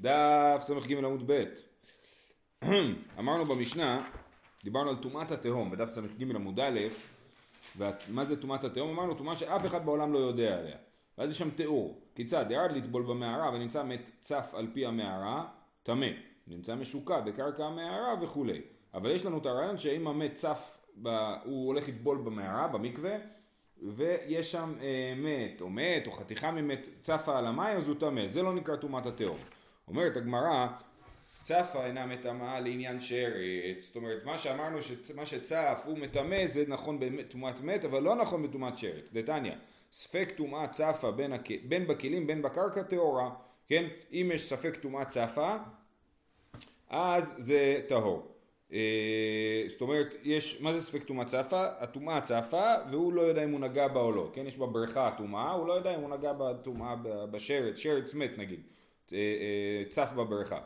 דף ס"ג עמוד ב' אמרנו במשנה, דיברנו על טומאת התהום בדף ס"ג עמוד א', ומה זה טומאת התהום? אמרנו טומאה שאף אחד בעולם לא יודע עליה. ואז יש שם תיאור. כיצד? ירד לטבול במערה ונמצא מת צף על פי המערה, טמא. נמצא משוקע בקרקע המערה וכולי. אבל יש לנו את הרעיון שאם המת צף, ב... הוא הולך לטבול במערה, במקווה, ויש שם אה, מת או מת או חתיכה ממת צפה על המים אז הוא טמא, זה לא נקרא טומאת התהום. אומרת הגמרא, צפה אינה מטמאה לעניין שרץ, זאת אומרת מה שאמרנו שמה שצף הוא מטמא זה נכון בטומאת מת אבל לא נכון בטומאת שרץ, דתניא, ספק טומאה צפה בין, הכ... בין בכלים בין בקרקע טהורה, כן, אם יש ספק טומאה צפה אז זה טהור. אה, זאת אומרת, יש, מה זה ספק טומאה צפה? הטומאה צפה והוא לא יודע אם הוא נגע בה או לא, כן? יש בבריכה טומאה, הוא לא יודע אם הוא נגע בטומאה בשרץ, שרץ מת נגיד, צף בבריכה.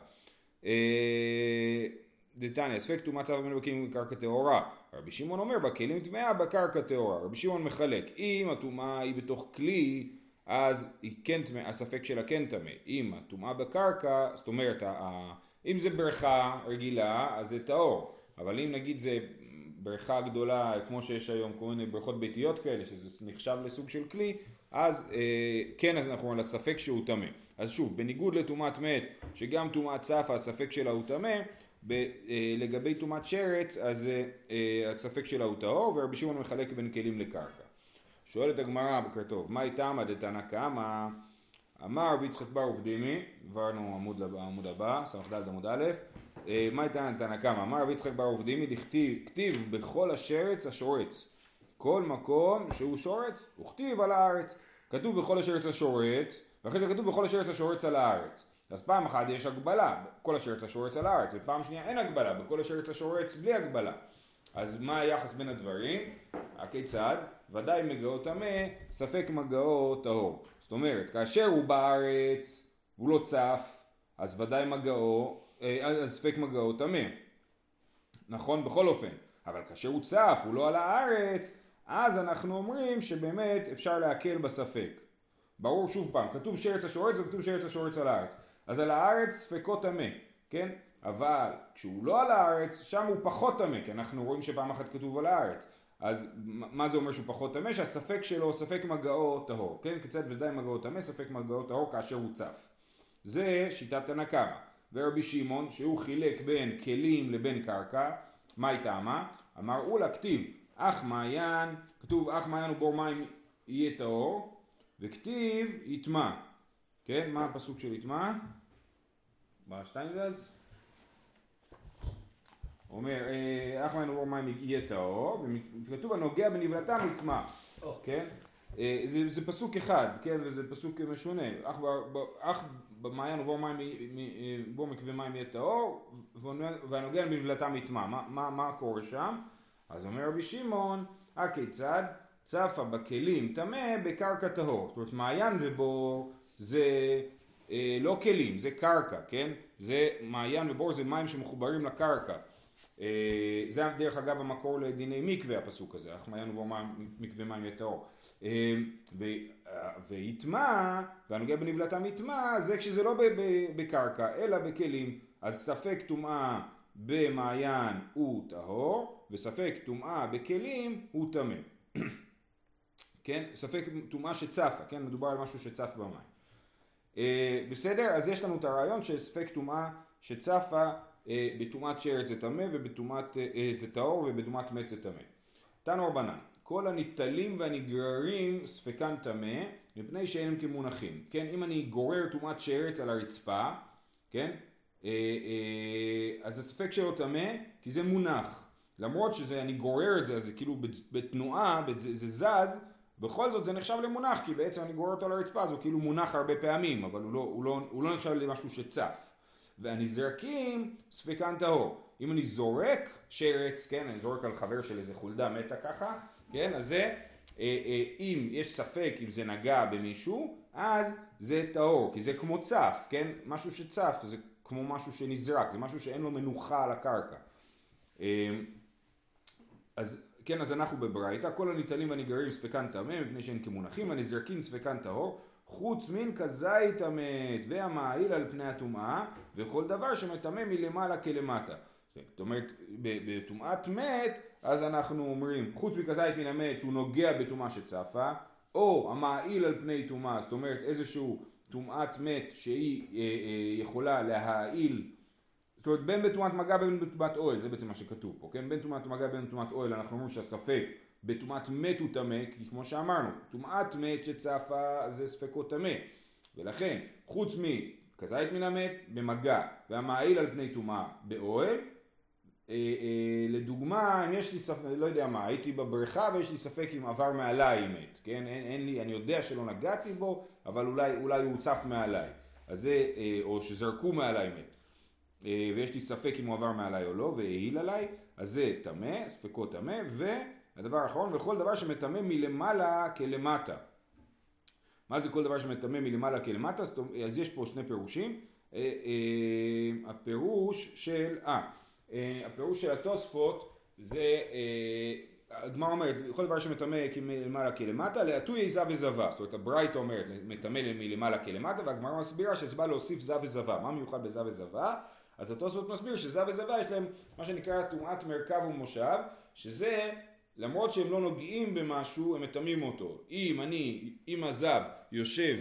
דתניא, ספק טומאה צפה בין בכלים בקרקע טהורה. רבי שמעון אומר בכלים טמאה בקרקע טהורה. רבי שמעון מחלק, אם הטומאה היא בתוך כלי, אז היא כן טמאה, הספק שלה כן טמא. אם הטומאה בקרקע, זאת אומרת, אם זה בריכה רגילה, אז זה טהור, אבל אם נגיד זה בריכה גדולה, כמו שיש היום כל מיני בריכות ביתיות כאלה, שזה נחשב לסוג של כלי, אז אה, כן, אז אנחנו על הספק שהוא טמא. אז שוב, בניגוד לטומאת מת, שגם טומאת צפה, הספק שלה הוא טמא, ב, אה, לגבי טומאת שרץ, אז אה, הספק שלה הוא טהור, ורבי שמעון מחלק בין כלים לקרקע. שואלת הגמרא, בוקר טוב, מה איתמא דתנא קמא אמר רבי יצחק בר עובדימי, עברנו עמוד, עמוד הבא, ס"ד עמוד א', אה, מה הייתה תנא קמא? אמר רבי יצחק בר עובדימי, דכתיב, כתיב בכל השרץ השורץ. כל מקום שהוא שורץ, וכתיב על הארץ. כתוב בכל השרץ השורץ, ואחרי זה כתוב בכל השרץ השורץ על הארץ. אז פעם אחת יש הגבלה, כל השרץ השורץ על הארץ, ופעם שנייה אין הגבלה, בכל השרץ השורץ בלי הגבלה. אז מה היחס בין הדברים? הכיצד? ודאי מגאו טמא, ספק מגאו טהור. זאת אומרת, כאשר הוא בארץ, הוא לא צף, אז ודאי מגאו, אה, אז ספק מגאו טמא. נכון? בכל אופן. אבל כאשר הוא צף, הוא לא על הארץ, אז אנחנו אומרים שבאמת אפשר להקל בספק. ברור שוב פעם, כתוב שרץ השורץ וכתוב שרץ השורץ על הארץ. אז על הארץ ספקו טמא, כן? אבל כשהוא לא על הארץ, שם הוא פחות טמא, כי אנחנו רואים שפעם אחת כתוב על הארץ. אז מה זה אומר שהוא פחות טמא? שהספק שלו ספק מגעו טהור, כן? כיצד ודאי מגעו טמא, ספק מגעו טהור כאשר הוא צף. זה שיטת הנקמה. ורבי שמעון, שהוא חילק בין כלים לבין קרקע, מה היא טעמה? אמר אולה כתיב, אך מעיין, כתוב אך מעיין ובור מים יהיה טהור, וכתיב יטמע. כן? מה הפסוק של יטמע? בשטיינזלץ? אומר, אה, אחמן ובור מים יהיה טהור, וכתוב הנוגע בנבלתם יטמע, כן? אה, זה, זה פסוק אחד, כן? וזה פסוק משונה. אך, אך במעיין ובור מים, בור מקווה מים יהיה טהור, והנוגע בנבלתם יטמע. מה, מה, מה קורה שם? אז אומר רבי שמעון, הכיצד? צפה בכלים טמא בקרקע טהור. זאת אומרת, מעיין ובור זה אה, לא כלים, זה קרקע, כן? זה מעיין ובור זה מים שמחוברים לקרקע. אה, זה דרך אגב המקור לדיני מקווה הפסוק הזה, אך מעיין ובוא מקווה מים יטהור. אה, ויטמע, והנוגע בנבלתם יטמע, זה כשזה לא בקרקע, אלא בכלים. אז ספק טומאה במעיין הוא טהור, וספק טומאה בכלים הוא טמא. כן? ספק טומאה שצפה, כן? מדובר על משהו שצף במים. אה, בסדר? אז יש לנו את הרעיון שספק טומאה שצפה אה, בטומאת שרץ זה טמא ובטומאת אה, אה, טהור ובטומאת מת זה טמא. תנו רבנן, כל הניטלים והנגררים ספקן טמא מפני שאין כמונחים. כן, אם אני גורר טומאת שרץ על הרצפה, כן, אז הספק שלו טמא כי זה מונח. למרות שאני גורר את זה, אז זה כאילו בתנועה, זה, זה זז, בכל זאת זה נחשב למונח, כי בעצם אני גורר אותו על הרצפה, אז הוא כאילו מונח הרבה פעמים, אבל הוא לא, הוא לא, הוא לא נחשב למשהו שצף. והנזרקים ספקן טהור. אם אני זורק שרץ, כן, אני זורק על חבר של איזה חולדה מתה ככה, כן, אז זה, אה, אה, אם יש ספק אם זה נגע במישהו, אז זה טהור, כי זה כמו צף, כן, משהו שצף, זה כמו משהו שנזרק, זה משהו שאין לו מנוחה על הקרקע. אה, אז כן, אז אנחנו בברייתא, כל הניטלים והניגרים ספקן טמא, מפני שהם כמונחים, הנזרקים ספקן טהור, חוץ מן כזית המת והמעיל על פני הטומאה וכל דבר שמטמא מלמעלה כלמטה. זאת אומרת, בטומאת מת, אז אנחנו אומרים, חוץ מכזית מן המת שהוא נוגע בטומאה שצפה, או המעיל על פני טומאה, זאת אומרת איזשהו טומאת מת שהיא אה, אה, יכולה להעיל, זאת אומרת בין בטומאת מגע בין בטומאת אוהל, זה בעצם מה שכתוב פה, כן? בין טומאת מגע בין בטומאת אוהל אנחנו אומרים שהספק בטומאת מת הוא טמא, כי כמו שאמרנו, טומאת מת שצפה זה ספקו טמא, ולכן חוץ מכזית מן המת במגע והמעיל על פני טומאה באוהל לדוגמה, אם יש לי ספק, לא יודע מה, הייתי בבריכה ויש לי ספק אם עבר מעליי מת, כן? אין, אין לי, אני יודע שלא נגעתי בו, אבל אולי, אולי הוא צף מעליי. אז זה, אה, או שזרקו מעליי מת. ויש לי ספק אם הוא עבר מעליי או לא, והעיל עליי, אז זה טמא, ספקו טמא, והדבר האחרון, וכל דבר שמטמא מלמעלה כלמטה. מה זה כל דבר שמטמא מלמעלה כלמטה? אז יש פה שני פירושים. הפירוש של, אה, אה, הפירוש של התוספות זה, אה, הגמרא אומרת, כל דבר שמטמא מלמעלה כלמטה, להטוי זב וזבה. זאת אומרת הברייתא אומרת מטמא מלמעלה כלמטה, והגמרא מסבירה שזה בא להוסיף זב וזבה. מה מיוחד בזב וזבה? אז התוספות מסביר שזב וזבה יש להם מה שנקרא טומאת מרכב ומושב, שזה למרות שהם לא נוגעים במשהו, הם מטמאים אותו. אם אני, אם הזב יושב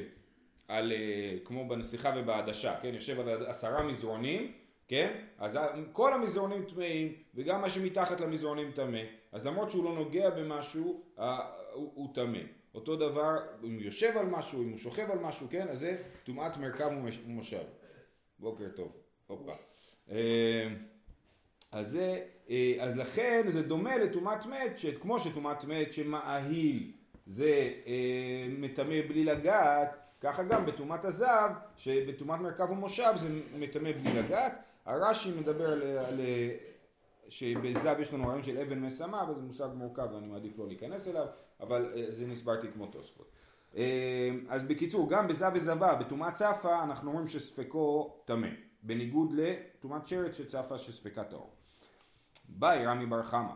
על, אה, כמו בנסיכה ובעדשה, כן, יושב על עשרה מזרונים, כן? אז כל המזרונים טמאים וגם מה שמתחת למזרונים טמא. אז למרות שהוא לא נוגע במשהו, הוא טמא. אותו דבר, אם הוא יושב על משהו, אם הוא שוכב על משהו, כן? אז זה טומאת מרכב ומושב. בוקר טוב. הופה. אה, אז, זה, אה, אז לכן זה דומה לטומאת מת, שכמו שטומאת מת שמאהיל זה אה, מטמא בלי לגעת, ככה גם בטומאת הזב, שבטומאת מרכב ומושב זה מטמא בלי לגעת. הרש"י מדבר על, על שבזב יש לנו רעיון של אבן אבל זה מושג מורכב ואני מעדיף לא להיכנס אליו, אבל אה, זה נסברתי כמו תוספות. אה, אז בקיצור, גם בזב וזבה, בטומאת צפה, אנחנו אומרים שספקו טמא, בניגוד לטומאת שרץ שצפה שספקה טהור. באי רמי בר חמא,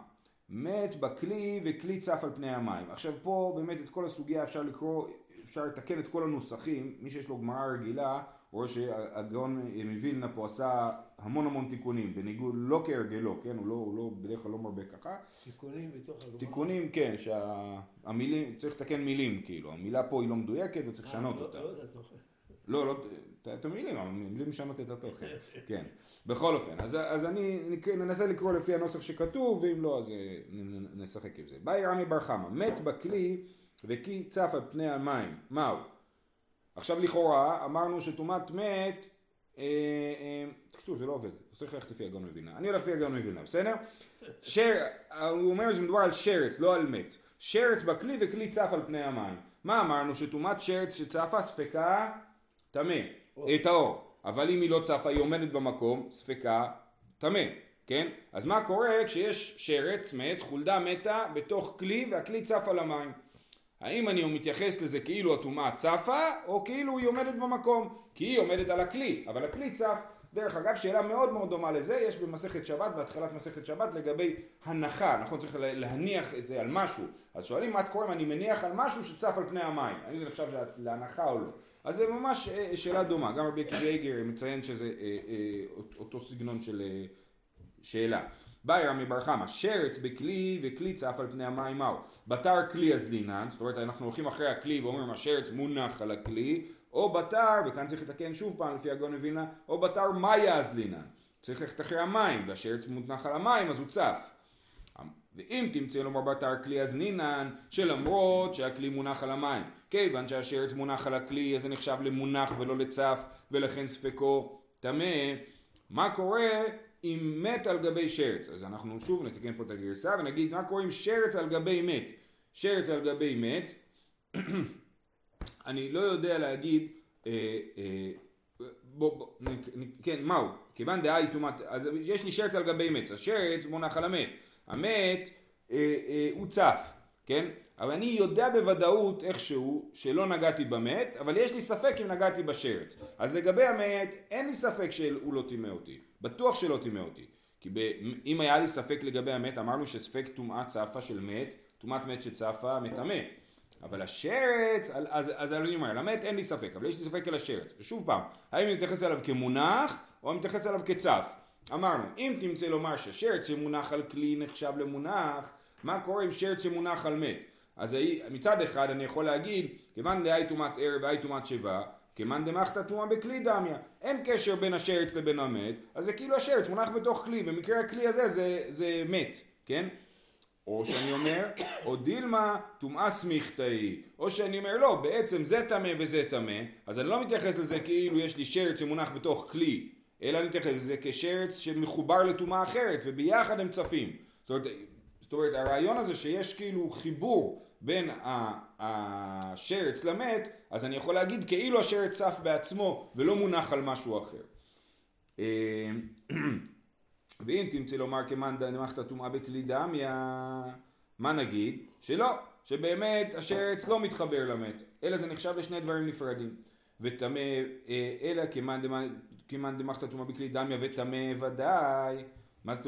מת בכלי וכלי צף על פני המים. עכשיו פה באמת את כל הסוגיה אפשר לקרוא, אפשר לתקן את כל הנוסחים, מי שיש לו גמרא רגילה רואה שהגאון מווילנה פה עשה המון המון תיקונים, בניגוד, לא כהרגלו, כן, הוא לא, הוא לא, בדרך כלל לא מרבה ככה. תיקונים בתוך הגמרא? תיקונים, כן, שהמילים, צריך לתקן מילים, כאילו, המילה פה היא לא מדויקת וצריך לשנות לא, אותה. לא, לא. לא, את המילים, המילים משנות את התוכן, כן. בכל אופן, אז, אז אני ננסה לקרוא לפי הנוסח שכתוב, ואם לא, אז אה, נשחק עם זה. באי רמי בר חמא, מת בכלי וכי צף על פני המים, מהו? עכשיו לכאורה אמרנו שטומאת מת, תקצור אה, זה לא עובד, צריך ללכת לפי הגאון מבינה, אני הולך לפי הגאון מבינה, בסדר? שר, הוא אומר שמדובר על שרץ, לא על מת, שרץ בכלי וכלי צף על פני המים, מה אמרנו? שטומאת שרץ שצפה ספקה טמא, טהור, אבל אם היא לא צפה היא עומדת במקום, ספקה טמא, כן? אז מה קורה כשיש שרץ מת, חולדה מתה בתוך כלי והכלי צף על המים האם אני מתייחס לזה כאילו הטומאה צפה, או כאילו היא עומדת במקום? כי היא עומדת על הכלי, אבל הכלי צף. דרך אגב, שאלה מאוד מאוד דומה לזה, יש במסכת שבת, בהתחלת מסכת שבת, לגבי הנחה, נכון? צריך להניח את זה על משהו. אז שואלים מה קורה אם אני מניח על משהו שצף על פני המים, האם זה נחשב להנחה או לא. אז זה ממש אה, שאלה דומה, גם רבי קרייגר מציין שזה אה, אה, אותו סגנון של שאלה. באי רמי בר חמא, שרץ בכלי וכלי צף על פני המים מהו? בתר כלי אזלינן, זאת אומרת אנחנו הולכים אחרי הכלי ואומרים השרץ מונח על הכלי, או בתר, וכאן צריך לתקן שוב פעם לפי הגאון מבינה, או בתר מאיה אזלינן, צריך ללכת אחרי המים, והשרץ מונח על המים אז הוא צף. ואם תמצא לומר בתר כלי אזלינן, שלמרות שהכלי מונח על המים, כיוון שהשרץ מונח על הכלי אז זה נחשב למונח ולא לצף, ולכן ספקו טמא, מה קורה עם מת על גבי שרץ. אז אנחנו שוב נתקן פה את הגרסה ונגיד מה קורה עם שרץ על גבי מת. שרץ על גבי מת, אני לא יודע להגיד, אה, אה, בוא, בוא, כן, מהו? כיוון דעה היא טומאת, אז יש לי שרץ על גבי מת, השרץ מונח על המת. המת אה, אה, הוא צף, כן? אבל אני יודע בוודאות איכשהו שלא נגעתי במת, אבל יש לי ספק אם נגעתי בשרץ. אז לגבי המת, אין לי ספק שהוא לא טימא אותי. בטוח שלא טימא אותי. כי ב, אם היה לי ספק לגבי המת, אמרנו שספק טומאה צפה של מת, טומאת מת שצפה מטמא. אבל השרץ, אז, אז, אז אני אומר, למת אין לי ספק, אבל יש לי ספק על השרץ. ושוב פעם, האם אני מתייחס אליו כמונח, או אני מתייחס אליו כצף. אמרנו, אם תמצא לומר שהשרץ שמונח על כלי נחשב למונח, מה קורה עם שרץ שמונח על מת? אז מצד אחד אני יכול להגיד, כיוון דהי טומאת ערב והי טומאת שיבה, כמאן דמחתא טומאה בכלי דמיא. אין קשר בין השרץ לבין המת, אז זה כאילו השרץ מונח בתוך כלי, במקרה הכלי הזה זה, זה מת, כן? או שאני אומר, או דילמה טומאה סמיכתא היא, או שאני אומר לא, בעצם זה טמא וזה טמא, אז אני לא מתייחס לזה כאילו יש לי שרץ שמונח בתוך כלי, אלא אני מתייחס לזה כשרץ שמחובר לטומאה אחרת, וביחד הם צפים. זאת אומרת, זאת אומרת, הרעיון הזה שיש כאילו חיבור בין השרץ למת, אז אני יכול להגיד כאילו השרץ צף בעצמו ולא מונח על משהו אחר. אה, ואם תמצא לומר כמאן דמחתא טומאה בכלי דמיה, מה נגיד? שלא, שבאמת השרץ לא מתחבר למת, אלא זה נחשב לשני דברים נפרדים. וטמא, אה, אלא כמאן דמחתא טומאה בכלי דמיה וטמא ודאי, מה זאת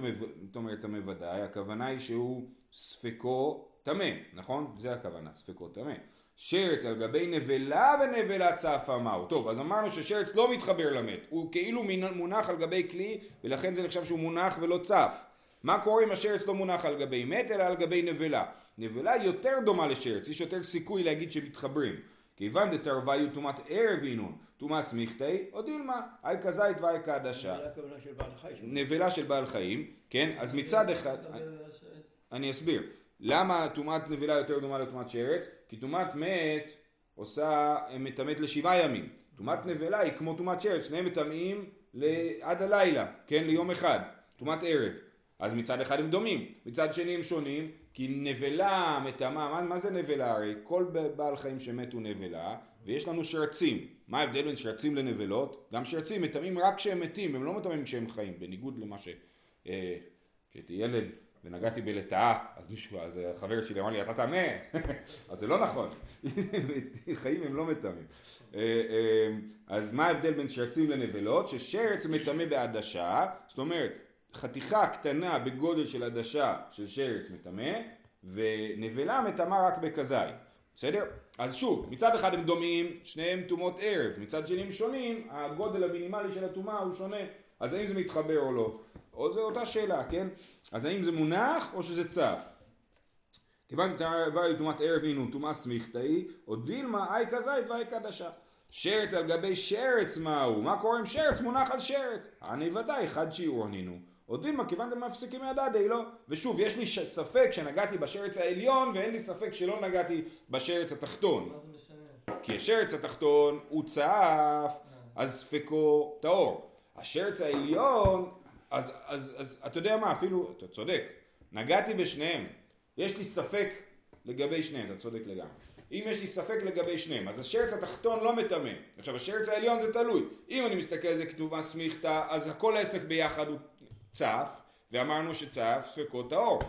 אומרת טמא ודאי? הכוונה היא שהוא ספקו טמא, נכון? זה הכוונה, ספקו טמא. שרץ על גבי נבלה ונבלה צפה מהו. טוב, אז אמרנו ששרץ לא מתחבר למת, הוא כאילו מונח על גבי כלי ולכן זה נחשב שהוא מונח ולא צף. מה קורה אם השרץ לא מונח על גבי מת אלא על גבי נבלה? נבלה יותר דומה לשרץ, יש יותר סיכוי להגיד שמתחברים. כיוון דתרוויו טומאת ערב אינון, טומאה סמיכתי, או דילמה, אי כזית ואי כעדשה. נבלה של בעל חיים, כן? אז מצד אחד... אני אסביר. למה טומאת נבלה יותר דומה לטומאת שרץ? כי טומאת מת עושה, מטמאת לשבעה ימים. טומאת נבלה היא כמו טומאת שרץ, שניהם מטמאים עד הלילה, כן? ליום אחד. טומאת ערב. אז מצד אחד הם דומים, מצד שני הם שונים, כי נבלה מטמאה, מה, מה זה נבלה? הרי כל בעל חיים שמת הוא נבלה, ויש לנו שרצים. מה ההבדל בין שרצים לנבלות? גם שרצים מטמאים רק כשהם מתים, הם לא מטמאים כשהם חיים, בניגוד למה ש... אה, כשהייתי ילד ונגעתי בלטאה, אז מישהו, אז החבר שלי אמר לי, אתה טמא? אז זה לא נכון, חיים הם לא מטמאים. אה, אה, אז מה ההבדל בין שרצים לנבלות? ששרץ מטמא בעדשה, זאת אומרת, חתיכה קטנה בגודל של עדשה של שרץ מטמא, ונבלה מטמאה רק בכזית. בסדר? אז שוב, מצד אחד הם דומים, שניהם טומאות ערב, מצד שני הם שונים, הגודל המינימלי של הטומאה הוא שונה, אז האם זה מתחבר או לא? או זו אותה שאלה, כן? אז האם זה מונח או שזה צף? כיוון תראי טומאת ערב הינו טומאה סמיכתאי, או דילמה אי כזית ואי קדשה. שרץ על גבי שרץ מהו? מה קורה עם שרץ? מונח על שרץ. אני ודאי חד שיעור או דילמה כיוון אתם מפסיקים מהדדי לא. ושוב, יש לי ספק שנגעתי בשרץ העליון ואין לי ספק שלא נגעתי בשרץ התחתון. מה זה משנה? כי השרץ התחתון הוא צף, אז ספקו טהור. השרץ העליון אז, אז, אז אתה יודע מה, אפילו, אתה צודק, נגעתי בשניהם, יש לי ספק לגבי שניהם, אתה צודק לגמרי. אם יש לי ספק לגבי שניהם, אז השרץ התחתון לא מטמא. עכשיו השרץ העליון זה תלוי. אם אני מסתכל על זה כתובה סמיכתא, אז הכל עסק ביחד הוא צף, ואמרנו שצף ספקו טהור.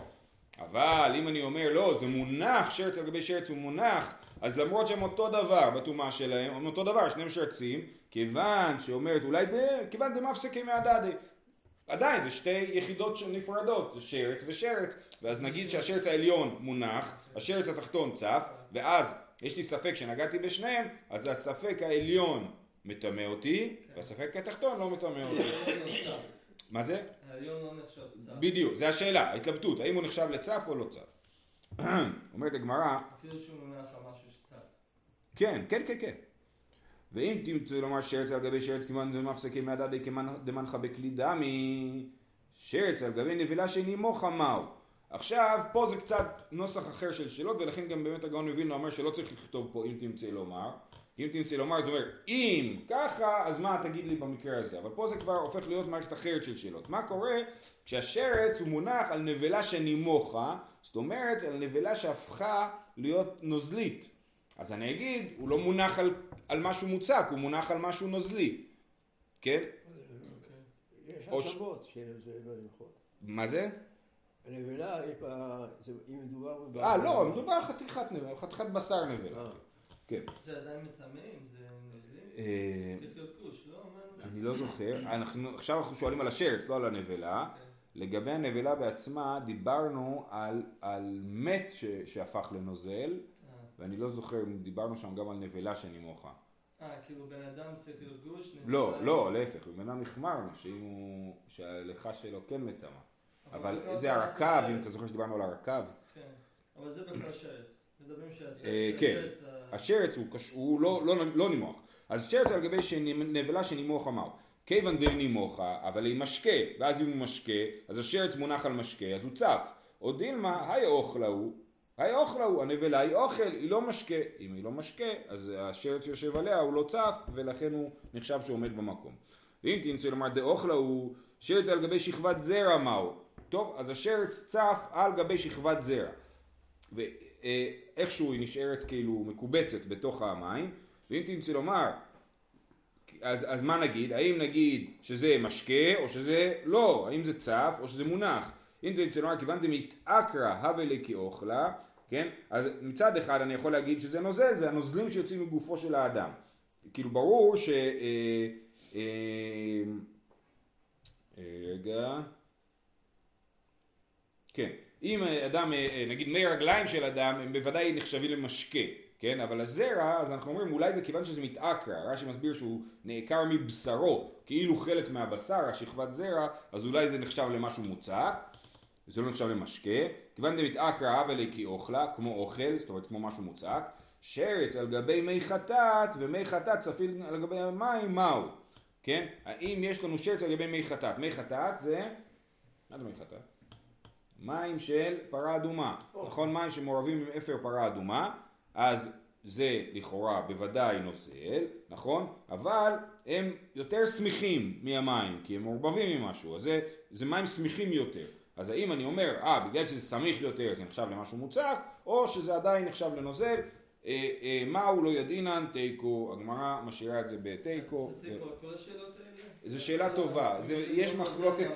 אבל אם אני אומר לא, זה מונח, שרץ על גבי שרץ הוא מונח, אז למרות שהם אותו דבר בטומאה שלהם, הם אותו דבר, שניהם שרצים, כיוון שאומרת אולי דה, כיוון דמפסקי מהדדי. עדיין זה שתי יחידות נפרדות, זה שרץ ושרץ, ואז נגיד שהשרץ העליון מונח, השרץ התחתון צף, ואז יש לי ספק שנגעתי בשניהם, אז הספק העליון מטמא אותי, והספק התחתון לא מטמא אותי. מה זה? לא נחשב צף. בדיוק, זה השאלה, ההתלבטות, האם הוא נחשב לצף או לא צף. אומרת הגמרא... אפילו שהוא מונח על משהו שצף. כן, כן, כן, כן. ואם תמצא לומר שרץ על גבי שרץ כמובן זה מפסקי מהדדי דמנחה בכלי דמי שרץ על גבי נבילה שנימו חמאו עכשיו פה זה קצת נוסח אחר של שאלות ולכן גם באמת הגאון מבין אומר שלא צריך לכתוב פה אם תמצא לומר אם תמצא לומר זה אומר אם ככה אז מה תגיד לי במקרה הזה אבל פה זה כבר הופך להיות מערכת אחרת של שאלות מה קורה כשהשרץ הוא מונח על נבלה שנימוכה זאת אומרת על נבלה שהפכה להיות נוזלית אז אני אגיד, הוא לא מונח על, על משהו מוצק, הוא מונח על משהו נוזלי, כן? יש הצבות של זה בהלכות. מה זה? הנבלה, אם מדובר... אה, לא, מדובר על חתיכת נבלה, חתיכת בשר נבלה. אה. כן. זה עדיין מטמא אם זה נוזלי? אה, צריך להיות כוש, לא? אני לא זוכר. עכשיו אנחנו שואלים על השרץ, לא על הנבלה. כן. לגבי הנבלה בעצמה, דיברנו על מת שהפך לנוזל. ואני לא זוכר אם דיברנו שם גם על נבלה שנימוכה. אה, כאילו בן אדם צריך להיות גוש? לא, לא, להפך, בן אדם החמרנו, שההלכה שלו כן מטמא. אבל זה הרקב, השרץ. אם אתה זוכר שדיברנו על הרקב. כן, אבל זה בכלל שרץ. אה, כן. השרץ הוא, לא, לא, לא נימוח. אז שרץ על גבי נבלה שנימוך אמר. כיוון דנימוכה, אבל היא משקה, ואז אם הוא משקה, אז השרץ מונח על משקה, אז הוא צף. או דילמה, היי אוכלה הוא, היי אוכלה הוא, הנבלה היא אוכל, היא לא משקה. אם היא לא משקה, אז השרץ יושב עליה, הוא לא צף, ולכן הוא נחשב שהוא עומד במקום. ואם תרצה לומר דאוכלה הוא, שרץ על גבי שכבת זרע מהו. טוב, אז השרץ צף על גבי שכבת זרע. ואיכשהו היא נשארת כאילו מקובצת בתוך המים, ואם תרצה לומר, אז, אז מה נגיד? האם נגיד שזה משקה או שזה לא? האם זה צף או שזה מונח? אם תרצה לומר כיוון דמתעקרא הווה לכאוכלה, כן? אז מצד אחד אני יכול להגיד שזה נוזל, זה הנוזלים שיוצאים מגופו של האדם. כאילו ברור ש... אה, אה, אה, רגע. כן, אם אדם, אה, נגיד מי רגליים של אדם, הם בוודאי נחשבים למשקה, כן? אבל הזרע, אז אנחנו אומרים אולי זה כיוון שזה מתעקרא, רש"י מסביר שהוא נעקר מבשרו, כאילו חלק מהבשר, השכבת זרע, אז אולי זה נחשב למשהו מוצק, זה לא נחשב למשקה, כיוון דמתעקרא הווה לכי אוכלה, כמו אוכל, זאת אומרת כמו משהו מוצק, שרץ על גבי מי חטאת, ומי חטאת צפיל על גבי המים, מהו? כן? האם יש לנו שרץ על גבי מי חטאת? מי חטאת זה... מה זה מי חטאת? מים של פרה אדומה, נכון? מים שמעורבים עם אפר פרה אדומה, אז זה לכאורה בוודאי נוזל, נכון? אבל הם יותר סמיכים מהמים, כי הם מעורבבים עם משהו, אז זה, זה מים סמיכים יותר. אז האם אני אומר, אה, בגלל שזה סמיך יותר זה נחשב למשהו מוצק, או שזה עדיין נחשב לנוזל, אה, אה, מהו לא ידעינן תיקו, הגמרא משאירה את זה בתיקו. תיקו כל השאלות האלה? זו שאלה טובה, זה, יש מחלוקת,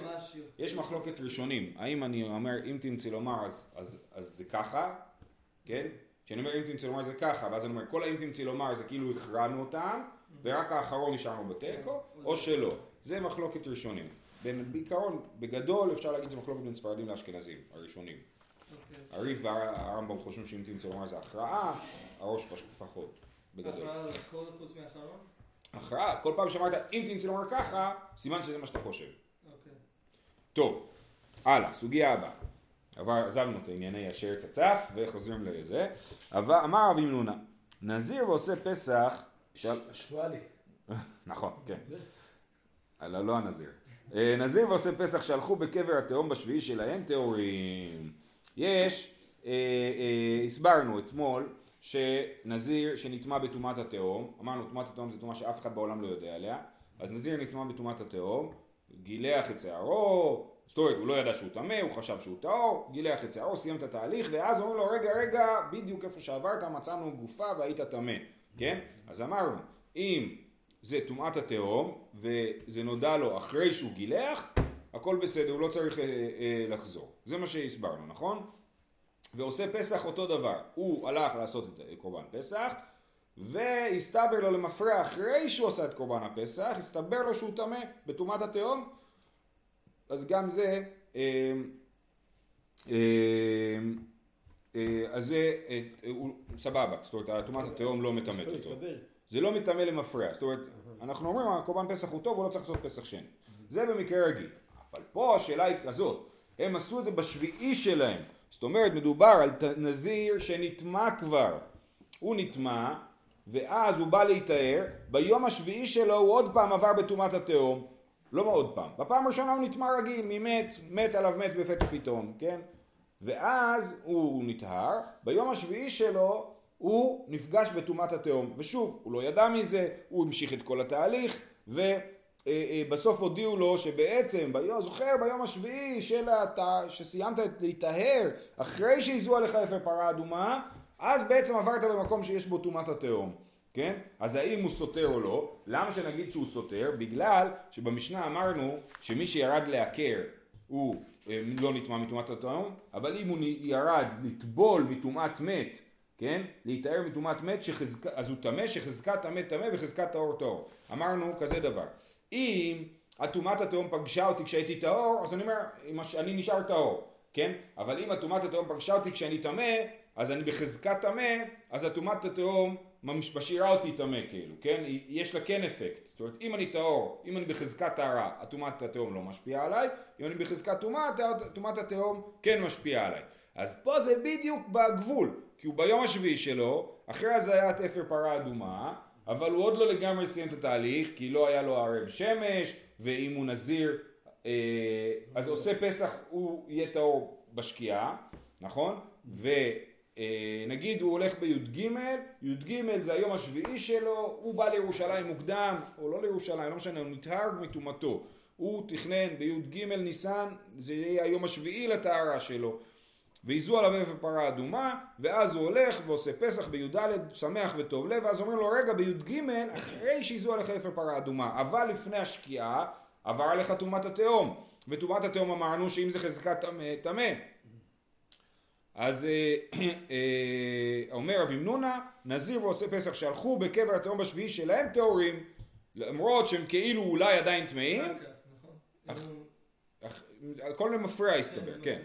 יש מחלוקת ראשונים, האם אני אומר אם תמצא לומר אז, אז, אז זה ככה, כן? כשאני אומר אם תמצא לומר זה ככה, ואז אני אומר כל האם תמצא לומר זה כאילו הכרענו אותם, ורק האחרון נשארנו בתיקו, או שלא. זה מחלוקת ראשונים. בעיקרון, בגדול אפשר להגיד שזה מחלוקת בין ספרדים לאשכנזים, הראשונים. אוקיי. הריב והרמב"ם חושבים שאם תמצא לומר זה הכרעה, הראש פחות, בגדול. הכרעה על הכל חוץ מהאחרון? הכרעה, כל פעם שאמרת אם תמצא לומר ככה, סימן שזה מה שאתה חושב. אוקיי. טוב, הלאה, סוגיה הבאה. עבר, עזבנו את ענייני השרץ הצף וחוזרים לזה. אבל אמר רבי מנונה, נזיר ועושה פסח. אקטואלי. נכון, כן. אלא לא הנזיר. אה, נזיר ועושה פסח שהלכו בקבר התהום בשביעי שלהם טהורים. יש, אה, אה, הסברנו אתמול שנזיר שנטמע בטומאת התהום, אמרנו טומאת התהום זה טומאה שאף אחד בעולם לא יודע עליה, אז נזיר נטמע בטומאת התהום, גילח את שערו, זאת אומרת הוא לא ידע שהוא טמא, הוא חשב שהוא טהור, גילח את שערו, סיים את התהליך, ואז אומרים לו רגע רגע, בדיוק איפה שעברת מצאנו גופה והיית טמא, כן? אז אמרנו, אם זה טומאת התהום, וזה נודע לו אחרי שהוא גילח, הכל בסדר, הוא לא צריך אה, אה, לחזור. זה מה שהסברנו, נכון? ועושה פסח אותו דבר. הוא הלך לעשות את קורבן פסח, והסתבר לו למפרע אחרי שהוא עשה את קורבן הפסח, הסתבר לו שהוא טמא בטומאת התהום, אז גם זה, אה, אה, אה, אז זה, סבבה, זאת אומרת, טומאת התהום לא מטמאת אותו. זה לא מטמא למפרע, זאת אומרת, אנחנו אומרים הקורבן פסח הוא טוב, הוא לא צריך לעשות פסח שני. זה במקרה רגיל. אבל פה השאלה היא כזאת, הם עשו את זה בשביעי שלהם. זאת אומרת, מדובר על נזיר שנטמע כבר. הוא נטמע, ואז הוא בא להיטהר, ביום השביעי שלו הוא עוד פעם עבר בטומאת התהום. לא עוד פעם. בפעם הראשונה הוא נטמע רגיל, ממת, מת עליו מת בפתע פתאום, כן? ואז הוא נטהר, ביום השביעי שלו הוא נפגש בטומאת התהום, ושוב, הוא לא ידע מזה, הוא המשיך את כל התהליך, ובסוף הודיעו לו שבעצם, ביום, זוכר ביום השביעי של הת... שסיימת להיטהר, אחרי שהזו עליך אפר פרה אדומה, אז בעצם עברת במקום שיש בו טומאת התהום. כן? אז האם הוא סותר או לא? למה שנגיד שהוא סותר? בגלל שבמשנה אמרנו שמי שירד לעקר הוא אה, לא נטמע מטומאת התהום, אבל אם הוא ירד לטבול מטומאת מת, כן? להיטהר מטומאת מת, שחזק... אז הוא טמא, שחזקת טמא טמא וחזקת טהור טהור. אמרנו כזה דבר. אם הטומאת התהום פגשה אותי כשהייתי טהור, אז אני אומר, אני נשאר טהור, כן? אבל אם הטומאת התהום פגשה אותי כשאני טמא, אז אני בחזקת טמא, אז הטומאת התהום משאירה אותי טמא כאילו, כן? יש לה כן אפקט. זאת אומרת, אם אני טהור, אם אני בחזקת טהרה, הטומאת התהום לא משפיעה עליי, אם אני בחזקת טומאה, טומאת התהום כן משפיעה עליי. אז פה זה בדיוק בגבול, כי הוא ביום השביעי שלו, אחרי הזיית אפר פרה אדומה, אבל הוא עוד לא לגמרי סיים את התהליך, כי לא היה לו ערב שמש, ואם הוא נזיר, אה, אז עושה פסח, הוא יהיה טהור בשקיעה, נכון? ונגיד הוא הולך בי"ג, י"ג זה היום השביעי שלו, הוא בא לירושלים מוקדם, או לא לירושלים, לא משנה, הוא נטהר מטומאתו. הוא תכנן בי"ג ניסן, זה יהיה היום השביעי לטהרה שלו. וייזו עליו אפר פרה אדומה, ואז הוא הולך ועושה פסח בי"ד, שמח וטוב לב, ואז אומרים לו, רגע, בי"ג, אחרי שייזו עליך אפר פרה אדומה, אבל לפני השקיעה, עבר עליך טומאת התהום. וטומאת התהום אמרנו שאם זה חזקת טמא. אז אה, אה, אומר רבי מנונה, נזיר ועושה פסח שהלכו בקבר התהום בשביעי שלהם טהורים, למרות שהם כאילו אולי עדיין טמאים, כך, נכון? הכל למפרע הסתבר, כן,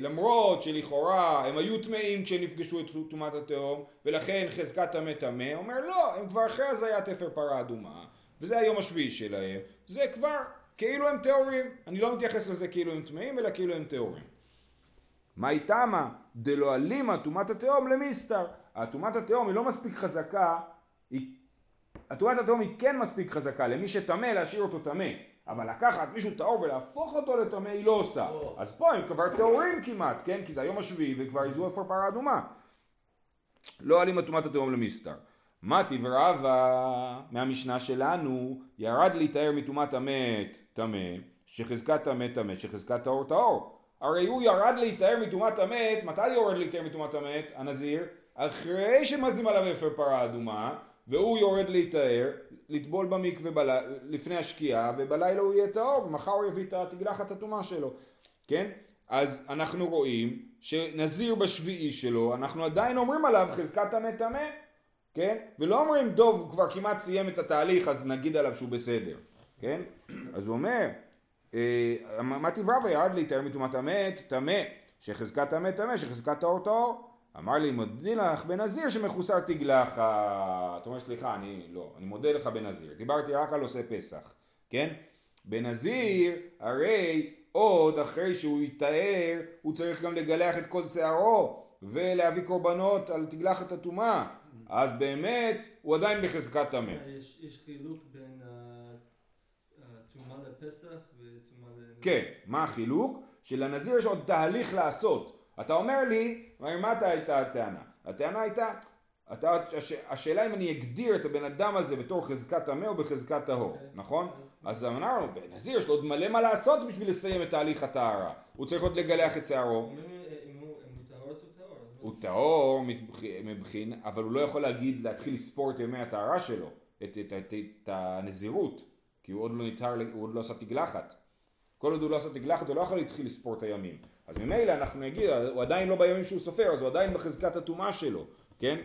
למרות שלכאורה הם היו טמאים כשנפגשו את טומאת התהום ולכן חזקת טמא טמא, אומר לא, הם כבר אחרי הזיית אפר פרה אדומה וזה היום השביעי שלהם, זה כבר כאילו הם טהורים, אני לא מתייחס לזה כאילו הם טמאים אלא כאילו הם טהורים. מאי תמה דלא אלימה טומאת התהום למסתר, הטומאת התהום היא לא מספיק חזקה, היא הטומאת התהום היא כן מספיק חזקה למי שטמא להשאיר אותו טמא אבל לקחת מישהו טהור ולהפוך אותו לטמא היא לא עושה. אז פה הם כבר טהורים כמעט כן? כי זה היום השביעי וכבר איזו אפר פרה אדומה. לא עלים הטומאת התהום למסתר מתי ורבה מהמשנה שלנו? ירד להיטהר מטומאת המת טמא שחזקת טמא טמא שחזקת טהור טהור. הרי הוא ירד להיטהר מטומאת המת מתי יורד להיטהר מטומאת המת הנזיר? אחרי שמזים עליו אפר פרה אדומה והוא יורד להיטהר לטבול במקווה בל... לפני השקיעה ובלילה הוא יהיה טהור ומחר הוא יביא את התגלחת הטומאה שלו כן אז אנחנו רואים שנזיר בשביעי שלו אנחנו עדיין אומרים עליו חזקת טמא טמא כן? ולא אומרים דוב כבר כמעט סיים את התהליך אז נגיד עליו שהוא בסדר, כן? אז הוא אומר, אה, מתי ורבה ירד להיטהר מטומאת המת, טמא, שחזקת טמא טמא, שחזקת טהור טהור. אמר לי מודי לך בנזיר שמחוסר תגלחת. אתה אומר סליחה, אני לא, אני מודה לך בנזיר. דיברתי רק על עושה פסח, כן? בנזיר הרי עוד אחרי שהוא יטהר הוא צריך גם לגלח את כל שערו ולהביא קורבנות על תגלחת הטומאה אז באמת הוא עדיין בחזקת טמא. יש יש חילוק בין הטומאה לפסח וטומאה ל... כן, מה החילוק? שלנזיר יש עוד תהליך לעשות. אתה אומר לי, מה הייתה הטענה? הטענה הייתה, אתה, הש, השאלה אם אני אגדיר את הבן אדם הזה בתור חזקת טמא או בחזקת טהור, אוקיי. נכון? אז אמרנו, בנזיר יש לו עוד מלא מה לעשות בשביל לסיים את תהליך הטהרה. הוא צריך עוד לגלח את שערו. הוא טהור מבחין, אבל הוא לא יכול להגיד, להתחיל לספור את ימי הטהרה שלו, את, את, את, את הנזירות, כי הוא עוד לא נטהר, הוא עוד לא עשה תגלחת. כל עוד הוא לא עשה תגלחת, הוא לא יכול להתחיל לספור את הימים. אז ממילא אנחנו נגיד, הוא עדיין לא בימים שהוא סופר, אז הוא עדיין בחזקת הטומאה שלו, כן?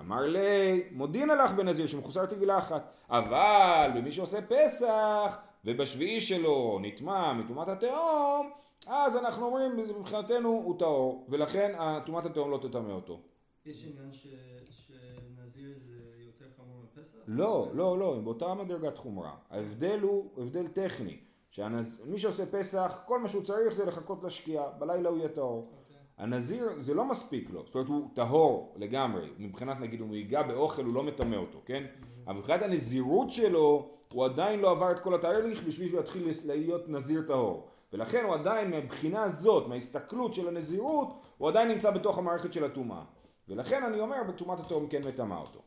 אמר לי, מודין הלך בנזיר שמחוסר תגלחת, אבל במי שעושה פסח, ובשביעי שלו נטמע מטומאת התהום, אז אנחנו אומרים, מבחינתנו הוא טהור, ולכן טומאת התהום לא תטמא אותו. יש עניין ש- שנזיר זה יותר חמור מפסח? לא, לא, לא, הם באותה מדרגת חומרה. ההבדל הוא הבדל טכני. שמי שעושה פסח, כל מה שהוא צריך זה לחכות לשקיעה, בלילה הוא יהיה טהור. אוקיי. הנזיר זה לא מספיק לו, זאת אומרת הוא טהור לגמרי, מבחינת נגיד אם הוא ייגע באוכל הוא לא מטמא אותו, כן? אבל מבחינת הנזירות שלו הוא עדיין לא עבר את כל התהליך בשביל שהוא יתחיל להיות נזיר טהור. ולכן הוא עדיין מהבחינה הזאת, מההסתכלות של הנזירות, הוא עדיין נמצא בתוך המערכת של הטומאה. ולכן אני אומר בטומאת התהום כן מטמא אותו.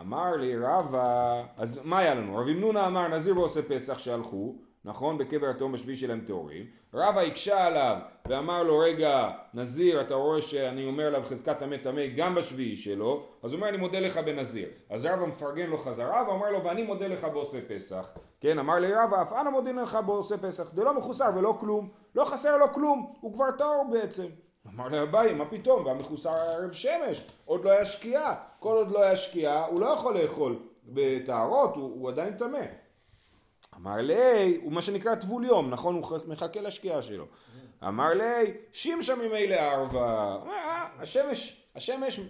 אמר לי רבא, אז מה היה לנו? רבי מנונה אמר נזיר ועושה פסח שהלכו, נכון? בקבר התהום בשביעי שלהם טהורים. רבא הקשה עליו ואמר לו רגע נזיר אתה רואה שאני אומר עליו חזקת טמא טמא גם בשביעי שלו. אז הוא אומר אני מודה לך בנזיר. אז רבא מפרגן לו חזרה ואומר לו ואני מודה לך בעושה פסח. כן אמר לי רבא אף אנה מודין לך בעושה פסח. זה לא מחוסר ולא כלום. לא חסר לו כלום. הוא כבר טהור בעצם. אמר לי אביי, מה פתאום, והמחוסר ערב שמש, עוד לא היה שקיעה, כל עוד לא היה שקיעה, הוא לא יכול לאכול בטהרות, הוא, הוא עדיין טמא. אמר לי, הוא מה שנקרא טבול יום, נכון? הוא מחכה לשקיעה שלו. אמר לי, שימשה ממילא ערבה. אומר, אה, השמש, השמש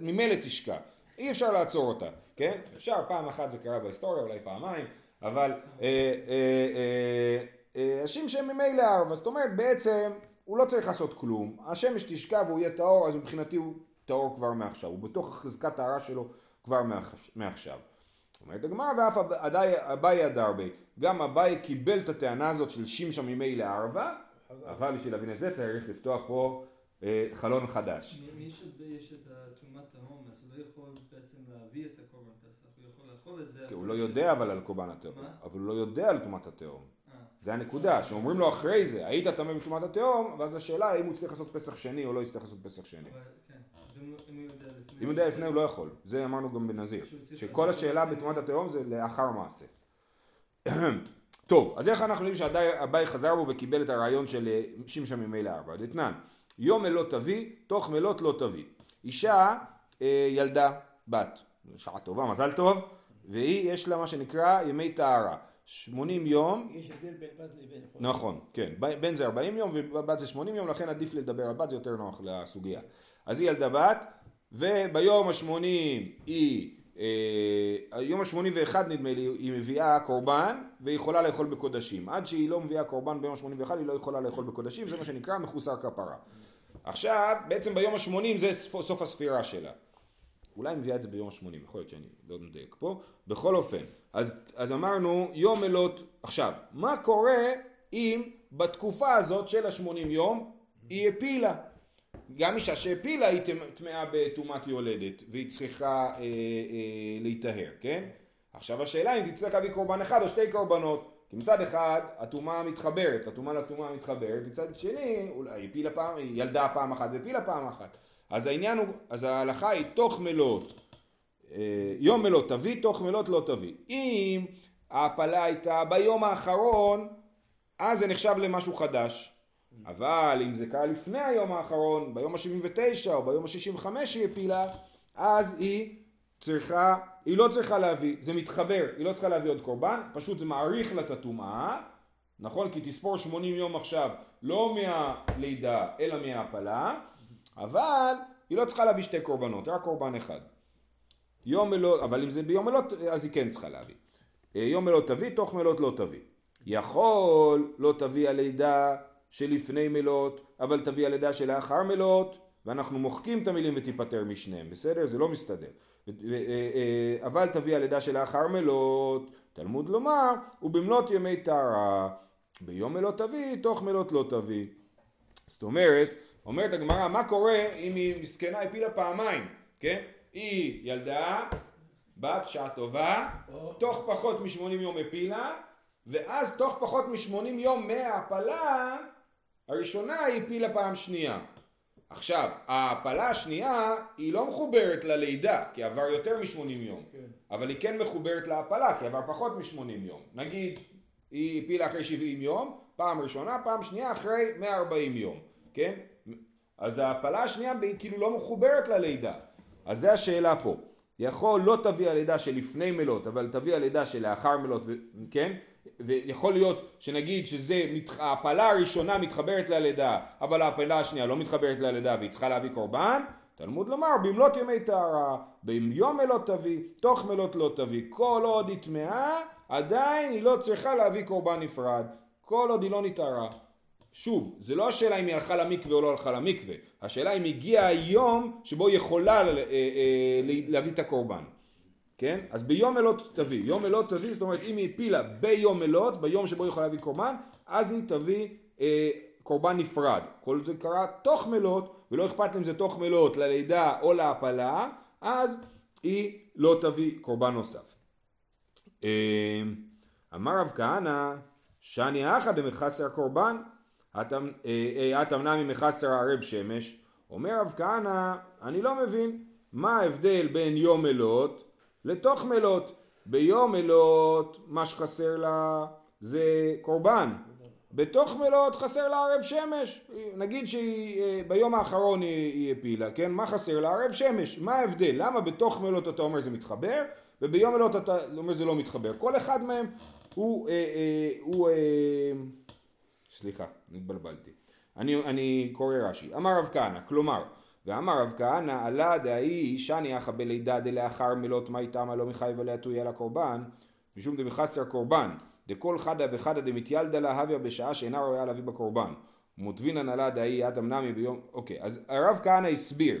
ממילא תשקע. אי אפשר לעצור אותה, כן? אפשר, פעם אחת זה קרה בהיסטוריה, אולי פעמיים, אבל אה, אה, אה, השמשה ממילא ערבה. זאת אומרת, בעצם, הוא לא צריך לעשות כלום. השמש תשקע והוא יהיה טהור, אז מבחינתי הוא טהור כבר מעכשיו. הוא בתוך חזקת טהרה שלו כבר מעכש- מעכשיו. אומרת הגמרא ואף אביי הדרבי, גם אביי קיבל את הטענה הזאת של שימשה ממילא ערבה, אבל בשביל להבין את זה צריך לפתוח פה אה, חלון חדש. שיש את טומאת תהום, אז הוא לא יכול בעצם להביא את הקורבן פסח, הוא יכול לאכול את זה. כי הוא לא ש- יודע אבל על קורבן התהום? אבל הוא לא יודע על טומאת התהום. אה, זה הנקודה, שאומרים לו אחרי זה, היית טמא בטומאת התהום, ואז השאלה האם הוא צריך לעשות פסח שני או לא יצטרך לעשות פסח שני. אבל כן, אם הוא יודע אם הוא יודע לפני הוא לא יכול, זה אמרנו גם בנזיר, שכל השאלה. בטומאת התהום זה לאחר מעשה. טוב, אז איך אנחנו יודעים שאביי חזר בו וקיבל את הרעיון של אה, שמשה ממילא ארבע? דתנן, יום מלוא תביא, תוך מלות לא תביא. אישה אה, ילדה בת, שעה טובה, מזל טוב, והיא יש לה מה שנקרא ימי טהרה. 80 יום, יש הבדל בין בת לבין... נכון, כן, בן זה 40 יום ובת זה 80 יום, לכן עדיף לדבר על בת, זה יותר נוח לסוגיה. אז היא ילדה בת, וביום ה-80 היא, אה, היום ה-81 נדמה לי, היא מביאה קורבן, והיא יכולה לאכול בקודשים. עד שהיא לא מביאה קורבן ביום ה-81 היא לא יכולה לאכול בקודשים, זה מה שנקרא מחוסר כפרה. עכשיו, בעצם ביום ה-80 זה סוף הספירה שלה. אולי מביאה את זה ביום ה-80, יכול להיות שאני לא מדייק פה. בכל אופן, אז, אז אמרנו יום מלות, עכשיו, מה קורה אם בתקופה הזאת של ה-80 יום היא הפילה? גם אישה שהפילה היא טמ- טמאה בטומאת יולדת והיא צריכה אה, אה, להיטהר, כן? עכשיו השאלה אם תצטרך להביא קורבן אחד או שתי קורבנות. כי מצד אחד הטומאה מתחברת, הטומאה לטומאה מתחברת, מצד שני אולי היא הפילה פעם, היא ילדה פעם אחת והפילה פעם אחת. אז העניין הוא, אז ההלכה היא תוך מלות, אה, יום מלות תביא, תוך מלות לא תביא. אם ההפלה הייתה ביום האחרון, אז זה נחשב למשהו חדש. אבל אם זה קרה לפני היום האחרון, ביום ה-79 או ביום ה-65 היא הפילה, אז היא צריכה, היא לא צריכה להביא, זה מתחבר, היא לא צריכה להביא עוד קורבן, פשוט זה מעריך לה את הטומאה, נכון? כי תספור 80 יום עכשיו, לא מהלידה אלא מההפלה, אבל היא לא צריכה להביא שתי קורבנות, רק קורבן אחד. יום מלוא, אבל אם זה ביום מלאות, אז היא כן צריכה להביא. אה, יום מלאות תביא, תוך מלאות לא תביא. יכול לא תביא הלידה שלפני מלאות, אבל תביא הלידה שלאחר מלאות, ואנחנו מוחקים את המילים ותיפטר משניהם, בסדר? זה לא מסתדר. אה, אה, אבל תביא הלידה שלאחר מלאות, תלמוד לומר, ובמלאת ימי טהרה, ביום מלאות תביא, תוך מלאות לא תביא. זאת אומרת, אומרת הגמרא, מה קורה אם היא מסכנה הפילה פעמיים, כן? היא ילדה, בת שעה טובה, תוך פחות מ-80 יום הפילה, ואז תוך פחות מ-80 יום מההפלה, הראשונה היא הפילה פעם שנייה. עכשיו, ההפלה השנייה היא לא מחוברת ללידה, כי עבר יותר מ-80 יום, כן. אבל היא כן מחוברת להפלה, כי עבר פחות מ-80 יום. נגיד, היא הפילה אחרי 70 יום, פעם ראשונה, פעם שנייה אחרי 140 יום, כן? אז ההפלה השנייה היא כאילו לא מחוברת ללידה. אז זה השאלה פה. יכול לא תביא הלידה שלפני מלות, אבל תביא הלידה שלאחר מלות, ו- כן? ויכול להיות שנגיד שזה, ההפלה הראשונה מתחברת ללידה, אבל ההפלה השנייה לא מתחברת ללידה והיא צריכה להביא קורבן, תלמוד לומר, במלאת ימי טהרה, ביום מלות תביא, תוך מלות לא תביא. כל עוד היא טמאה, עדיין היא לא צריכה להביא קורבן נפרד. כל עוד היא לא נטהרה. שוב, זה לא השאלה אם היא הלכה למקווה או לא הלכה למקווה, השאלה אם הגיע היום שבו היא יכולה אה, אה, להביא את הקורבן. כן? אז ביום מלות תביא. יום מלות תביא, זאת אומרת אם היא הפילה ביום מלות, ביום שבו היא יכולה להביא קורבן, אז היא תביא אה, קורבן נפרד. כל זה קרה תוך מלות, ולא אכפת אם זה תוך מלות ללידה או להפלה, אז היא לא תביא קורבן נוסף. אה, אמר רב כהנא, שאני אחא דמחסר קורבן, התמנע ממחסר ערב שמש. אומר רב כהנא, אני לא מבין מה ההבדל בין יום מלות לתוך מלות. ביום מלות מה שחסר לה זה קורבן. בתוך מלות חסר לה ערב שמש. נגיד שביום האחרון היא, היא הפילה, כן? מה חסר לה? ערב שמש. מה ההבדל? למה בתוך מלות אתה אומר זה מתחבר, וביום מלות אתה אומר זה לא מתחבר? כל אחד מהם הוא, אה, אה, הוא אה, סליחה, התבלבלתי. אני, אני קורא רש"י. אמר רב כהנא, כלומר, ואמר רב כהנא, עלה דאי שאני אחא בלידה דלאחר מלות מי תמה לא מחייב עליה תויה לקורבן, משום דמחסר קורבן, דכל חדה וחדה דמתיילדה לה הוויה בשעה שאינה ראויה להביא בקורבן. ומוטבינן עלה דאי אדם נמי ביום, אוקיי, אז הרב כהנא הסביר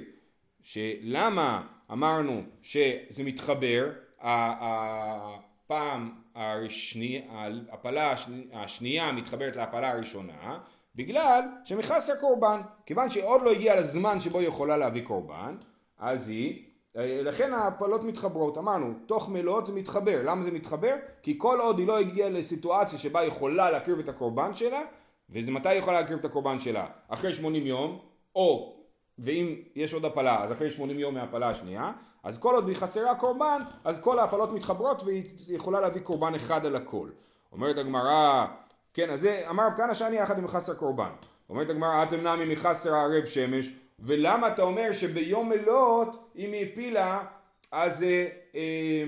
שלמה אמרנו שזה מתחבר, הפעם השני, ההפלה השנייה מתחברת להפלה הראשונה, בגלל שמכס הקורבן, כיוון שעוד לא הגיע לזמן שבו היא יכולה להביא קורבן, אז היא, לכן ההפלות מתחברות, אמרנו, תוך מלות זה מתחבר, למה זה מתחבר? כי כל עוד היא לא הגיעה לסיטואציה שבה היא יכולה להקריב את הקורבן שלה, וזה מתי היא יכולה להקריב את הקורבן שלה? אחרי 80 יום, או, ואם יש עוד הפלה, אז אחרי 80 יום מההפלה השנייה, אז כל עוד היא חסרה קורבן, אז כל ההפלות מתחברות והיא יכולה להביא קורבן אחד על הכל. אומרת הגמרא, כן, אז זה אמר רב כהנא שאני יחד עם חסר קורבן. אומרת הגמרא, אתם נמי מחסר הערב שמש, ולמה אתה אומר שביום מלות, אם היא הפילה, אז, אה,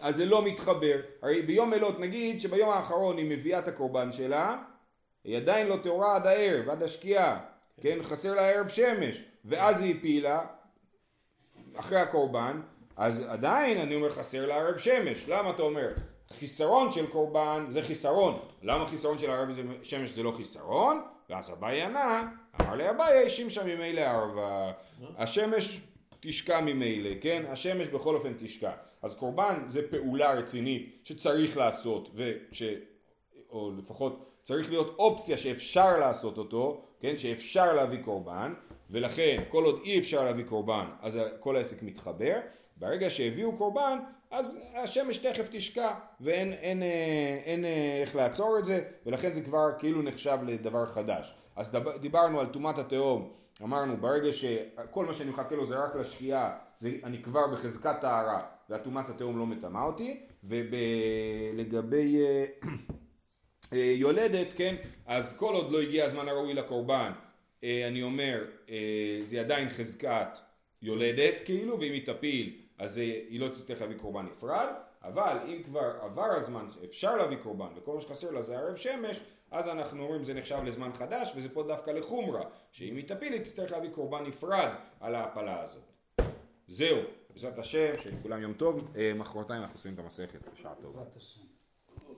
אז זה לא מתחבר. הרי ביום מלות, נגיד שביום האחרון היא מביאה את הקורבן שלה, היא עדיין לא טהורה עד הערב, עד השקיעה, כן, חסר לה ערב שמש, ואז היא הפילה, אחרי הקורבן, אז עדיין אני אומר חסר לה ערב שמש, למה אתה אומר? חיסרון של קורבן זה חיסרון, למה חיסרון של ערב שמש זה לא חיסרון? ואז אביי ענה, אמר לי אביי שימשה ממילא ערבה, השמש תשקע ממילא, כן? השמש בכל אופן תשקע. אז קורבן זה פעולה רצינית שצריך לעשות, וש... או לפחות צריך להיות אופציה שאפשר לעשות אותו, כן? שאפשר להביא קורבן, ולכן כל עוד אי אפשר להביא קורבן אז כל העסק מתחבר, ברגע שהביאו קורבן אז השמש תכף תשקע ואין אין, אין, אין איך לעצור את זה ולכן זה כבר כאילו נחשב לדבר חדש. אז דיברנו על טומאת התהום, אמרנו ברגע שכל מה שאני מחכה לו זה רק לשקיעה, זה, אני כבר בחזקת טהרה והטומאת התהום לא מטמאה אותי ולגבי אה, אה, יולדת, כן, אז כל עוד לא הגיע הזמן הראוי לקורבן אה, אני אומר, אה, זה עדיין חזקת יולדת כאילו, ואם היא תפיל אז היא לא תצטרך להביא קורבן נפרד, אבל אם כבר עבר הזמן אפשר להביא קורבן וכל מה שחסר לה זה ערב שמש, אז אנחנו אומרים זה נחשב לזמן חדש וזה פה דווקא לחומרה, שאם היא תפיל היא תצטרך להביא קורבן נפרד על ההפלה הזאת. זהו, בעזרת השם, שלכולם יום טוב, אה, מחרתיים אנחנו עושים את המסכת בשעה טובה.